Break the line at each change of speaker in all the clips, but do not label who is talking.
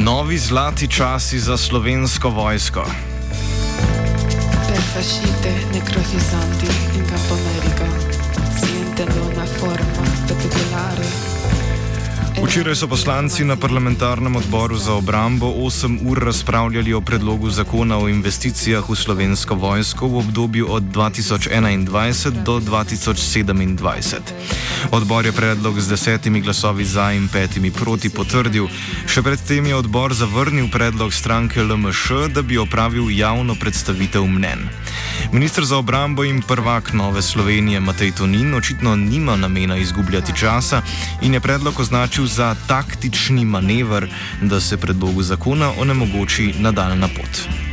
Novi zlati časi za slovensko vojsko.
Per fascite necrotisanti in Campo America si intende una forma particolare.
Včeraj so poslanci na parlamentarnem odboru za obrambo 8 ur razpravljali o predlogu zakona o investicijah v slovensko vojsko v obdobju od 2021 do 2027. Odbor je predlog z desetimi glasovi za in petimi proti potrdil. Še predtem je odbor zavrnil predlog stranke LMŠ, da bi opravil javno predstavitev mnen. Ministr za obrambo in prvak Nove Slovenije Matej Tonin očitno nima namena izgubljati časa in je predlog označil za taktični manever, da se predlogu zakona onemogoči nadaljna pot.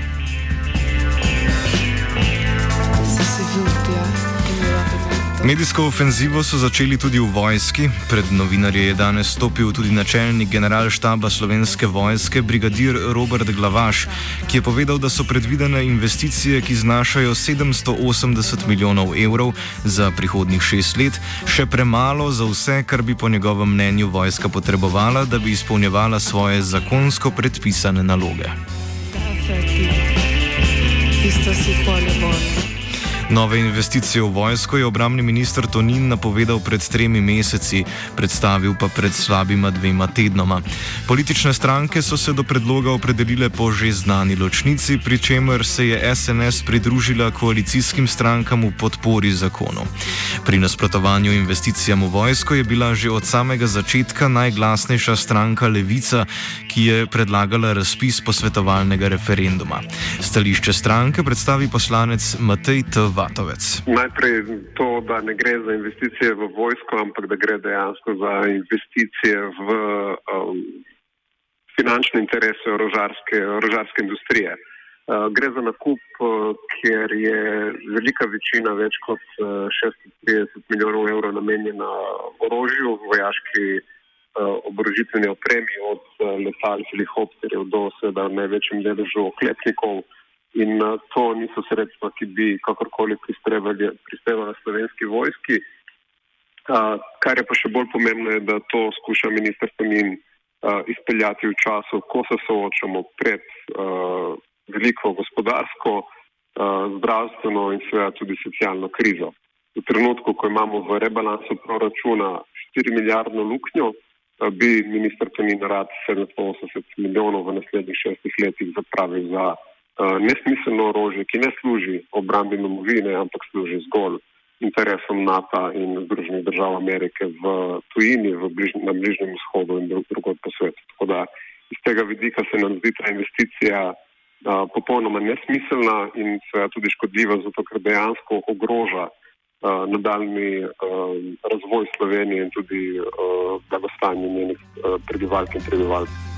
Medijsko ofenzivo so začeli tudi v vojski. Pred novinarje je danes stopil tudi načelnik generalštaba slovenske vojske, brigadir Robert Glavaš, ki je povedal, da so predvidene investicije, ki znašajo 780 milijonov evrov za prihodnih šest let, še premalo za vse, kar bi po njegovem mnenju vojska potrebovala, da bi izpolnjevala svoje zakonsko predpisane naloge.
Perfetti. Isto si polje bolje.
Nove investicije v vojsko je obramni minister Tonin napovedal pred tremi meseci, predstavil pa pred slabima dvema tednoma. Politične stranke so se do predloga opredelile po že znani ločnici, pri čemer se je SNS pridružila koalicijskim strankam v podpori zakonu. Pri nasprotovanju investicijam v vojsko je bila že od samega začetka najglasnejša stranka Levica, ki je predlagala razpis posvetovalnega referenduma. Stališče stranke predstavi poslanec Matej T. Vatovec.
Najprej to, da ne gre za investicije v vojsko, ampak da gre dejansko za investicije v um, finančne interese orožarske, orožarske industrije. Uh, gre za nakup, uh, kjer je velika večina, več kot uh, 630 milijonov evrov, namenjena orožju, vojaški uh, oborožitveni opremi, od uh, letal, helikopterjev do seveda največjem deležu oklepnikov. In uh, to niso sredstva, ki bi kakorkoli prispevala slovenski vojski. Uh, kar je pa še bolj pomembno, je, da to skuša ministrstvo in uh, izpeljati v času, ko se soočamo pred veliko gospodarsko, zdravstveno in seveda tudi socialno krizo. V trenutku, ko imamo v rebalansu proračuna 4 milijardno luknjo, bi ministr Tonin rad 780 milijonov v naslednjih šestih letih zapravil za nesmiselno orožje, ki ne služi obrambi domovine, ampak služi zgolj interesom NATO in Združenih držav Amerike v tujini, v bližnj, na Bližnjem vzhodu in drugod po svetu. Tako da iz tega vidika se nam zdi ta investicija uh, popolnoma nesmiselna in seveda tudi škodljiva, zato ker dejansko ogroža uh, nadaljni uh, razvoj Slovenije in tudi blagostanje njenih prebivalk in prebivalcev.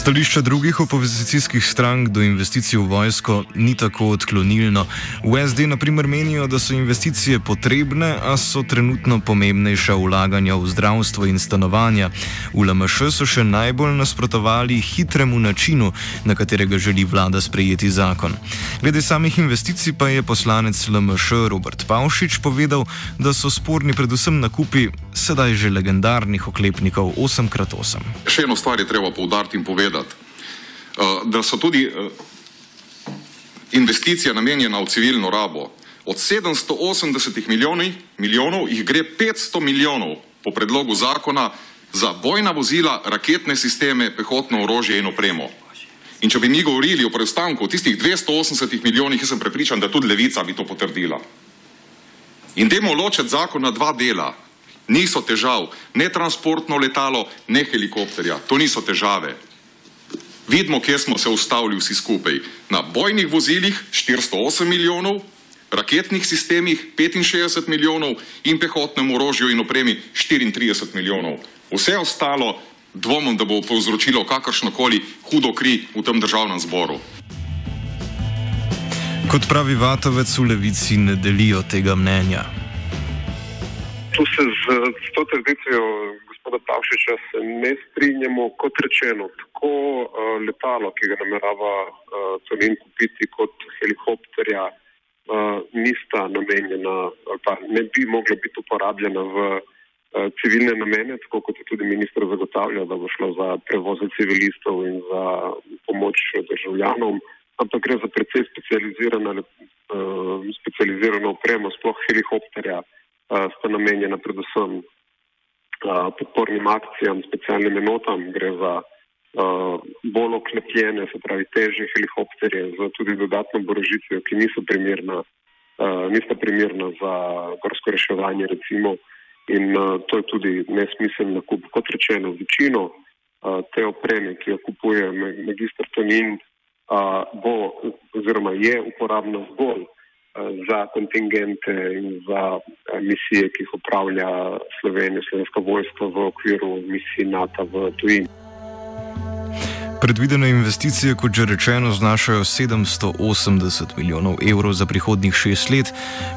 Stališče drugih opozicijskih strank do investicij v vojsko ni tako odklonilno. V SD naprimer menijo, da so investicije potrebne, a so trenutno pomembnejša vlaganja v zdravstvo in stanovanja. V LMŠ so še najbolj nasprotovali hitremu načinu, na katerega želi vlada sprejeti zakon. Glede samih investicij pa je poslanec LMŠ Robert Pavšič povedal, da so sporni predvsem nakupi sedaj že legendarnih oklepnikov 8x8.
Še eno stvar je treba poudariti in povedati, uh, da so tudi uh, investicije namenjene v civilno rabo. Od 780 milijonov, milijonov jih gre 500 milijonov po predlogu zakona za bojna vozila, raketne sisteme, pehotno orožje in opremo. In če bi mi govorili o preostanku tistih 280 milijonih, jaz sem prepričan, da tudi levica bi to potrdila. In dajmo ločiti zakon na dva dela. Niso težav, ne transportno letalo, ne helikopterja. To niso težave. Vidimo, kje smo se ustavili vsi skupaj. Na bojnih vozilih 408 milijonov, raketnih sistemih 65 milijonov in pehotnem orožju in opremi 34 milijonov. Vse ostalo dvomim, da bo povzročilo kakršnokoli hudo kri v tem državnem zboru.
Kot pravi Vatovec, v levici ne delijo tega mnenja.
Tu se z, z to trditvijo gospoda Pavšiča se ne strinjamo. Kot rečeno, tako uh, letalo, ki ga namerava uh, Tonin kupiti, kot helikopterja, uh, nista namenjena, pa ne bi mogla biti uporabljena v uh, civilne namene, tako kot je tudi ministr zagotavljal, da bo šlo za prevoze civilistov in za pomoč državljanom ampak gre za precej specializirano, uh, specializirano opremo, sploh helikopterja, uh, sta namenjena predvsem podpornim akcijam, specialnim enotam, gre za bolj oklepljene, se pravi težje helikopterje, za tudi dodatno borožitvijo, ki niso primerna, nista primerna za gorsko reševanje, recimo. In to je tudi nesmiseln nakup. Kot rečeno, večino te opreme, ki jo kupuje magistr Tonin, bo oziroma je uporabna zgolj za kontingente in za misije, ki jih upravlja Slovenija, slovenska vojska v okviru misij NATO v tujini.
Predvidene investicije, kot že rečeno, znašajo 780 milijonov evrov za prihodnjih šest let.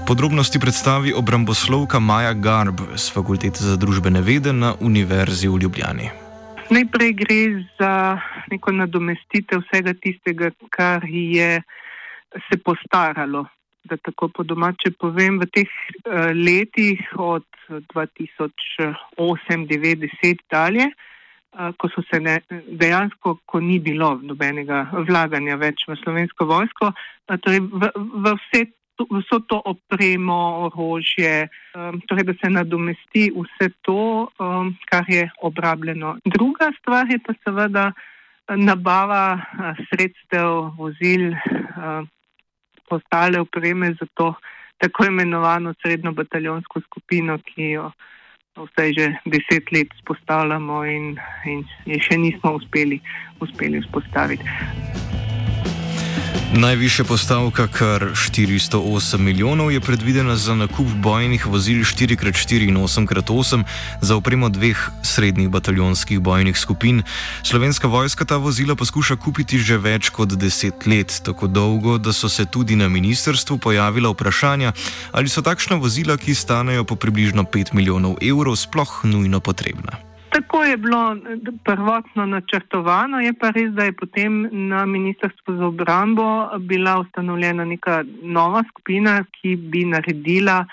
Podrobnosti predstavi obramboslovka Maja Garb z Fakultete za družbene vede na Univerzi v Ljubljani.
Najprej gre za neko nadomestitev vsega tistega, kar je se postaralo. Da tako po domače povem, v teh uh, letih od 2008-2010 dalje, uh, ko so se ne, dejansko, ko ni bilo nobenega vlaganja več v slovensko vojsko, uh, torej v, v vse vso to opremo, orožje, um, torej da se nadomesti vse to, um, kar je obrabljeno. Druga stvar je pa seveda nabava sredstev, vozil, uh, ostale opreme za to tako imenovano srednjo bataljonsko skupino, ki jo vsaj že deset let spostavljamo in, in je še nismo uspeli, uspeli vzpostaviti.
Najvišja postavka, kar 408 milijonov, je predvidena za nakup bojnih vozil 4x4 in 8x8 za opremo dveh srednjih bataljonskih bojnih skupin. Slovenska vojska ta vozila poskuša kupiti že več kot deset let, tako dolgo, da so se tudi na ministrstvu pojavila vprašanja, ali so takšna vozila, ki stanejo po približno 5 milijonov evrov, sploh nujno potrebna.
Tako je bilo prvotno načrtovano, je pa res, da je potem na Ministrstvu za obrambo bila ustanovljena neka nova skupina, ki bi naredila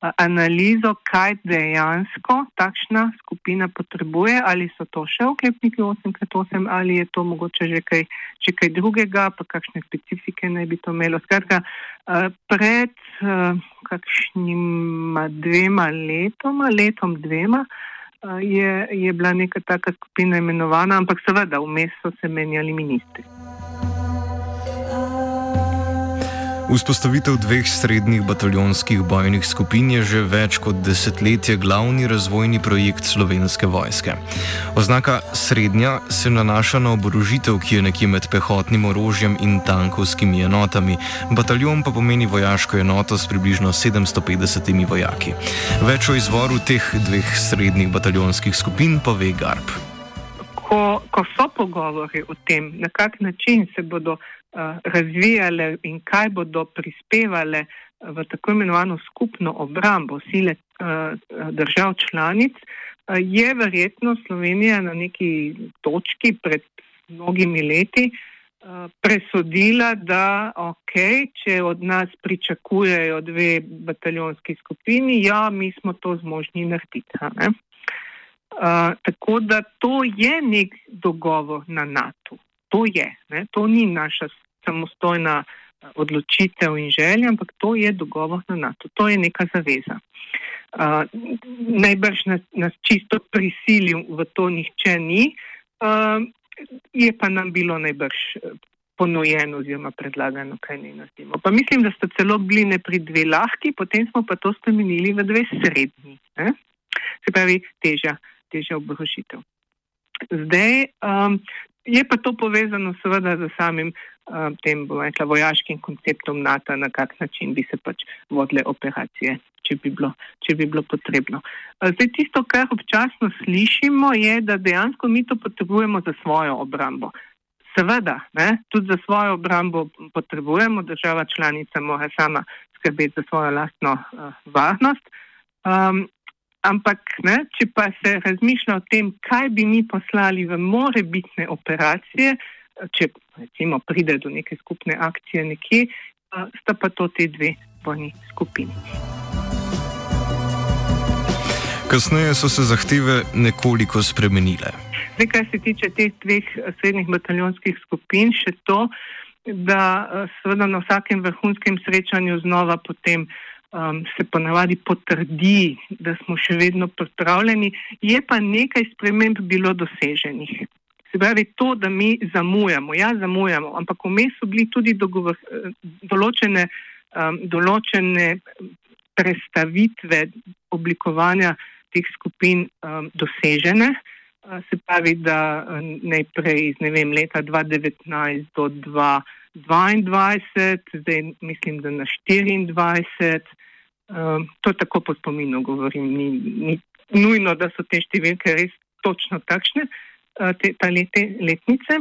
analizo, kaj dejansko takšna skupina potrebuje, ali so to še oklepniki 8x8 ali je to mogoče že kaj, že kaj drugega, pa kakšne specifike naj bi to imelo. Skratka, pred kakšnima dvema letoma, letom dvema, je, je bila neka taka skupina imenovana, ampak seveda vmes so se menjali ministri.
Vzpostavitev dveh srednjih bataljonskih bojnih skupin je že več kot desetletje glavni razvojni projekt slovenske vojske. Oznaka srednja se nanaša na oborožitev, ki je nekje med pehotnim orožjem in tankovskimi enotami, bataljon pa pomeni vojaško enoto s približno 750 vojaki. Več o izvoru teh dveh srednjih bataljonskih skupin pove Garb.
Ko, ko so pogovori o tem, na kak način se bodo razvijale in kaj bodo prispevale v tako imenovano skupno obrambo sile eh, držav članic, eh, je verjetno Slovenija na neki točki pred mnogimi leti presodila, da ok, če od nas pričakujejo dve bataljonski skupini, ja, mi smo to zmožni narediti. Uh, tako da to je nek dogovor na NATO. To je, ne? to ni naša samostojna eh, odločitev in želja, ampak to je dogovor na NATO, to je neka zaveza. Uh, najbrž nas, nas čisto prisilil v to nihče ni, uh, je pa nam bilo najbrž ponujeno oziroma predlagano, kaj ne naredimo. Pa mislim, da sta celo bili ne pri dve lahki, potem smo pa to spremenili v dve srednji. Ne? Se pravi, težja, težja obrožitev. Zdaj um, je pa to povezano seveda z samim um, tem, bomo rekla, vojaškim konceptom NATO, na kak način bi se pač vodile operacije, če bi bilo, če bi bilo potrebno. Zdaj tisto, kar občasno slišimo, je, da dejansko mi to potrebujemo za svojo obrambo. Seveda, ne, tudi za svojo obrambo potrebujemo, država članica mora sama skrbeti za svojo lastno uh, varnost. Um, ampak, ne, če pa se razmišlja o tem, kaj bi mi poslali v more bitne operacije, če recimo pride do neke skupne akcije nekje, sta pa to te dve bojni skupini.
Kasneje so se zahteve nekoliko spremenile.
Zdaj, kar se tiče teh dveh eh, srednjih bataljonskih skupin, še to, da eh, seveda na vsakem vrhunskem srečanju znova potem um, se ponavadi potrdi, da smo še vedno pripravljeni, je pa nekaj sprememb bilo doseženih. Se pravi, to, da mi zamujamo, ja, zamujamo, ampak vmes so bili tudi dogovor, eh, določene, um, določene prestavitve oblikovanja teh skupin um, dosežene. Se pravi, da najprej iz vem, leta 2019 do 2022, zdaj mislim, da na 24. To tako po spominu govorim, ni, ni nujno, da so te številke res točno takšne, te, ta lete, letnice.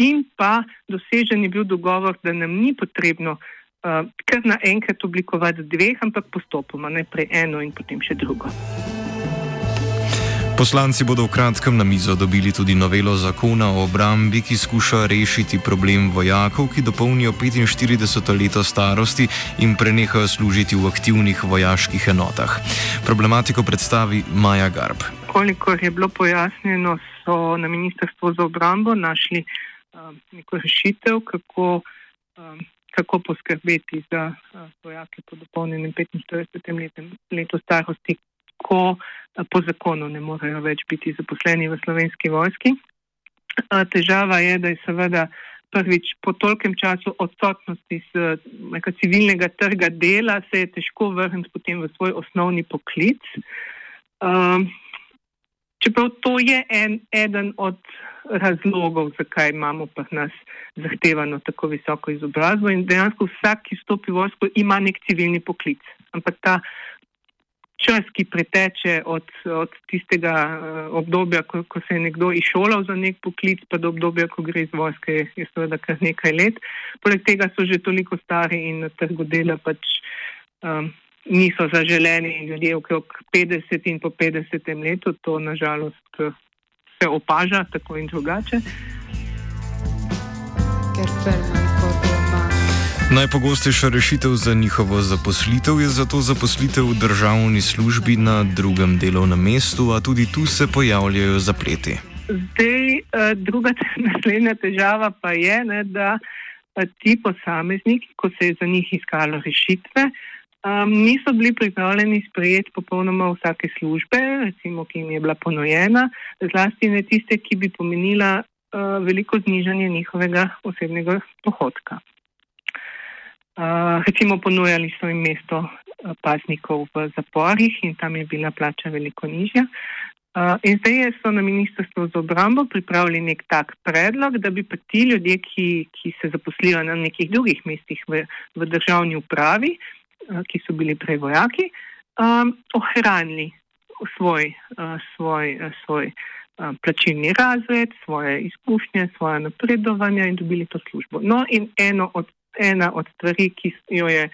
In pa dosežen je bil dogovor, da nam ni potrebno kar naenkrat oblikovati dveh, ampak postopoma, najprej eno in potem še drugo.
Poslanci bodo v kratkem na mizo dobili tudi novelo zakona o obrambi, ki skuša rešiti problem vojakov, ki dopolnijo 45 leto starosti in prenehajo služiti v aktivnih vojaških enotah. Problematiko predstavi Maja Garb.
Kolikor je bilo pojasnjeno, so na Ministrstvu za obrambo našli um, neko rešitev, kako, um, kako poskrbeti za uh, vojake po dopolnjenem 45 letu starosti, ko eh, po zakonu ne morejo več biti zaposleni v slovenski vojski. Eh, težava je, da je seveda prvič po tolkem času odsotnosti z neka civilnega trga dela, se je težko vrniti potem v svoj osnovni poklic. Um, čeprav to je en, eden od razlogov, zakaj imamo pa nas zahtevano tako visoko izobrazbo in dejansko vsak, ki stopi v vojsko, ima nek civilni poklic. Ampak ta čas, ki preteče od, od tistega uh, obdobja, ko, ko se je nekdo išolal za nek poklic, pa do obdobja, ko gre iz vojske, je, seveda kar nekaj let. Poleg tega so že toliko stari in na trgu dela pač um, niso zaželeni ljudje okrog 50 in po 50 letu. To nažalost eh, se opaža tako in drugače.
Ker prvo.
Najpogostejša rešitev za njihovo zaposlitev je zato zaposlitev v državni službi na drugem delovnem mestu, a tudi tu se pojavljajo zapleti.
Zdaj, eh, druga naslednja težava pa je, ne, da eh, ti posamezniki, ko se je za njih iskalo rešitve, um, niso bili pripravljeni sprejeti popolnoma vsake službe, recimo, ki jim je bila ponujena, zlasti ne tiste, ki bi pomenila uh, veliko znižanje njihovega osebnega dohodka. Uh, recimo ponujali so jim mesto paznikov v zaporih in tam je bila plača veliko nižja. Uh, in zdaj so na Ministrstvu za obrambo pripravili nek tak predlog, da bi pa ti ljudje, ki, ki se zaposlijo na nekih drugih mestih v, v državni upravi, uh, ki so bili prej vojaki, um, ohranili svoj, uh, svoj, uh, svoj uh, plačilni razred, svoje izkušnje, svoje napredovanja in dobili to službo. No in eno od ena od stvari, ki jo je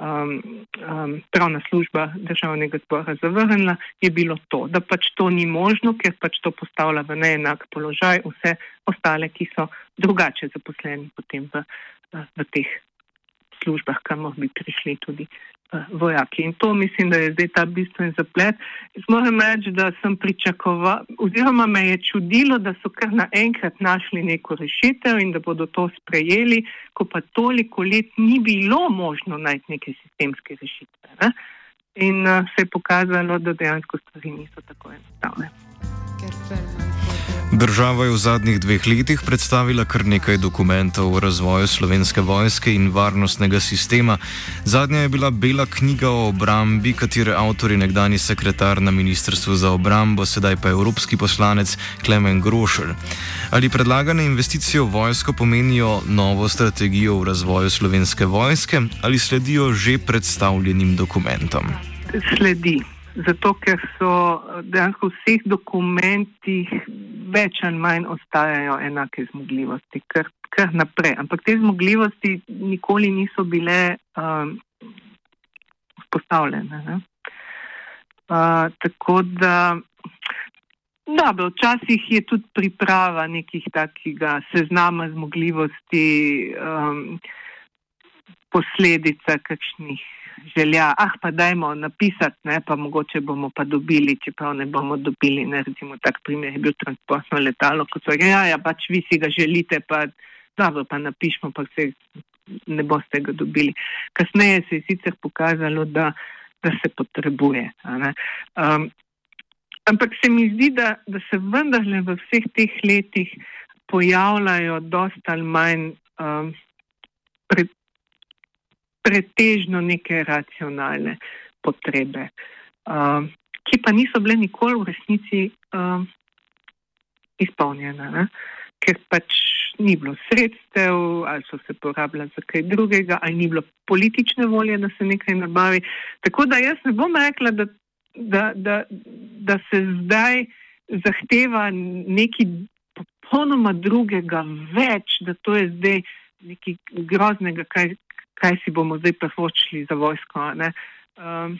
um, um, pravna služba državnega zbora zavrnila, je bilo to, da pač to ni možno, ker pač to postavlja v neenak položaj vse ostale, ki so drugače zaposleni potem v, v teh službah, kamor bi prišli tudi vojaki. In to mislim, da je zdaj ta bistven zaplet. Moram reči, da sem pričakoval, oziroma me je čudilo, da so kar naenkrat našli neko rešitev in da bodo to sprejeli, ko pa toliko let ni bilo možno najti neke sistemske rešitve. Ne? in uh, se je pokazalo, da dejansko stvari niso tako enostavne.
Država je v zadnjih dveh letih predstavila kar nekaj dokumentov o razvoju slovenske vojske in varnostnega sistema. Zadnja je bila Bela knjiga o obrambi, katere avtor je nekdani sekretar na Ministrstvu za obrambo, sedaj pa evropski poslanec Klemen Grošer. Ali predlagane investicije v vojsko pomenijo novo strategijo v razvoju slovenske vojske ali sledijo že predstavljenim dokumentom?
Sledi. Zato, ker so dejansko v vseh dokumentih več ali manj ostajajo enake zmogljivosti, kar, kar naprej. Ampak te zmogljivosti nikoli niso bile um, vzpostavljene. Uh, tako da, dobro, včasih je tudi priprava nekih takega seznama zmogljivosti um, posledica kakšnih želja, ah, pa dajmo napisati, ne, pa mogoče bomo pa dobili, čeprav ne bomo dobili. Ne, recimo, tak primer je bil transportno letalo, kot so rekli, ja, ja, pač vi si ga želite, pa dobro, pa napišmo, pa se ne boste ga dobili. Kasneje se je sicer pokazalo, da, da se potrebuje. Um, ampak se mi zdi, da, da se vendarle v vseh teh letih pojavljajo dosta ali manj um, pred, pretežno neke racionalne potrebe, uh, ki pa niso bile nikoli v resnici uh, izpolnjene, ne? ker pač ni bilo sredstev, ali so se porabljali za kaj drugega, ali ni bilo politične volje, da se nekaj nabavi. Tako da jaz ne bom rekla, da, da, da, da se zdaj zahteva nekaj popolnoma drugega več, da to je zdaj nekaj groznega, kaj, kaj si bomo zdaj privoščili za vojsko. Um,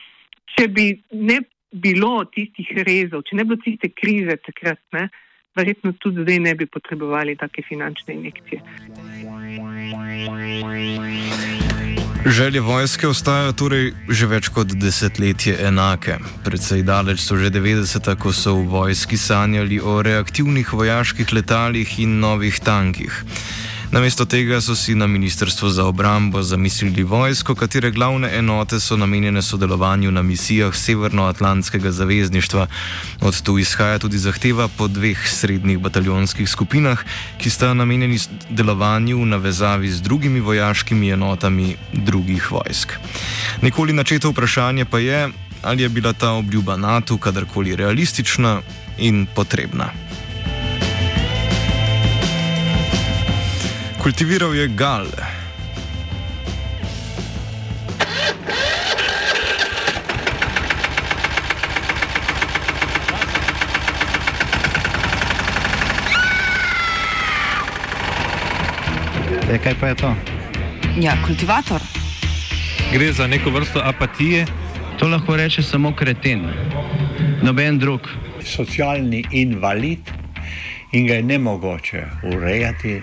če bi ne bilo tistih rezov, če ne bi bilo tiste krize takrat, ne, verjetno tudi zdaj ne bi potrebovali take finančne injekcije.
Želje vojske ostajajo torej že več kot desetletje enake. Predvsej daleč so že 90-ta, ko so v vojski sanjali o reaktivnih vojaških letalih in novih tankih. Namesto tega so si na Ministrstvu za obrambo zamislili vojsko, katere glavne enote so namenjene sodelovanju na misijah Severnoatlantskega zavezništva. Od tu izhaja tudi zahteva po dveh srednjih bataljonskih skupinah, ki sta namenjeni delovanju v navezavi z drugimi vojaškimi enotami drugih vojsk. Nikoli načeto vprašanje pa je, ali je bila ta obljuba NATO kadarkoli realistična in potrebna. Kultiviral je gal.
E, kaj pa je to?
Ja, kultivator.
Gre za neko vrsto apatije.
To lahko reče samo kreten, noben drug.
Socialni invalid in ga je ne mogoče urejati.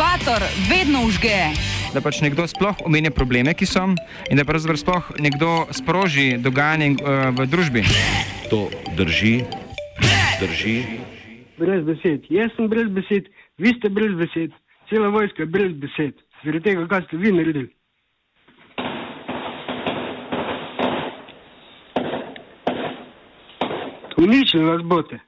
Kultivator vedno užge.
Da pač nekdo sploh omenja probleme, ki so, in da pravzaprav sploh nekdo sproži dogajanje uh, v družbi.
To drži, drži.
Brez besed. Jaz sem brez besed, vi ste brez besed, cela vojska je brez besed. Zaradi tega, kaj ste vi naredili. Uničili vas bote.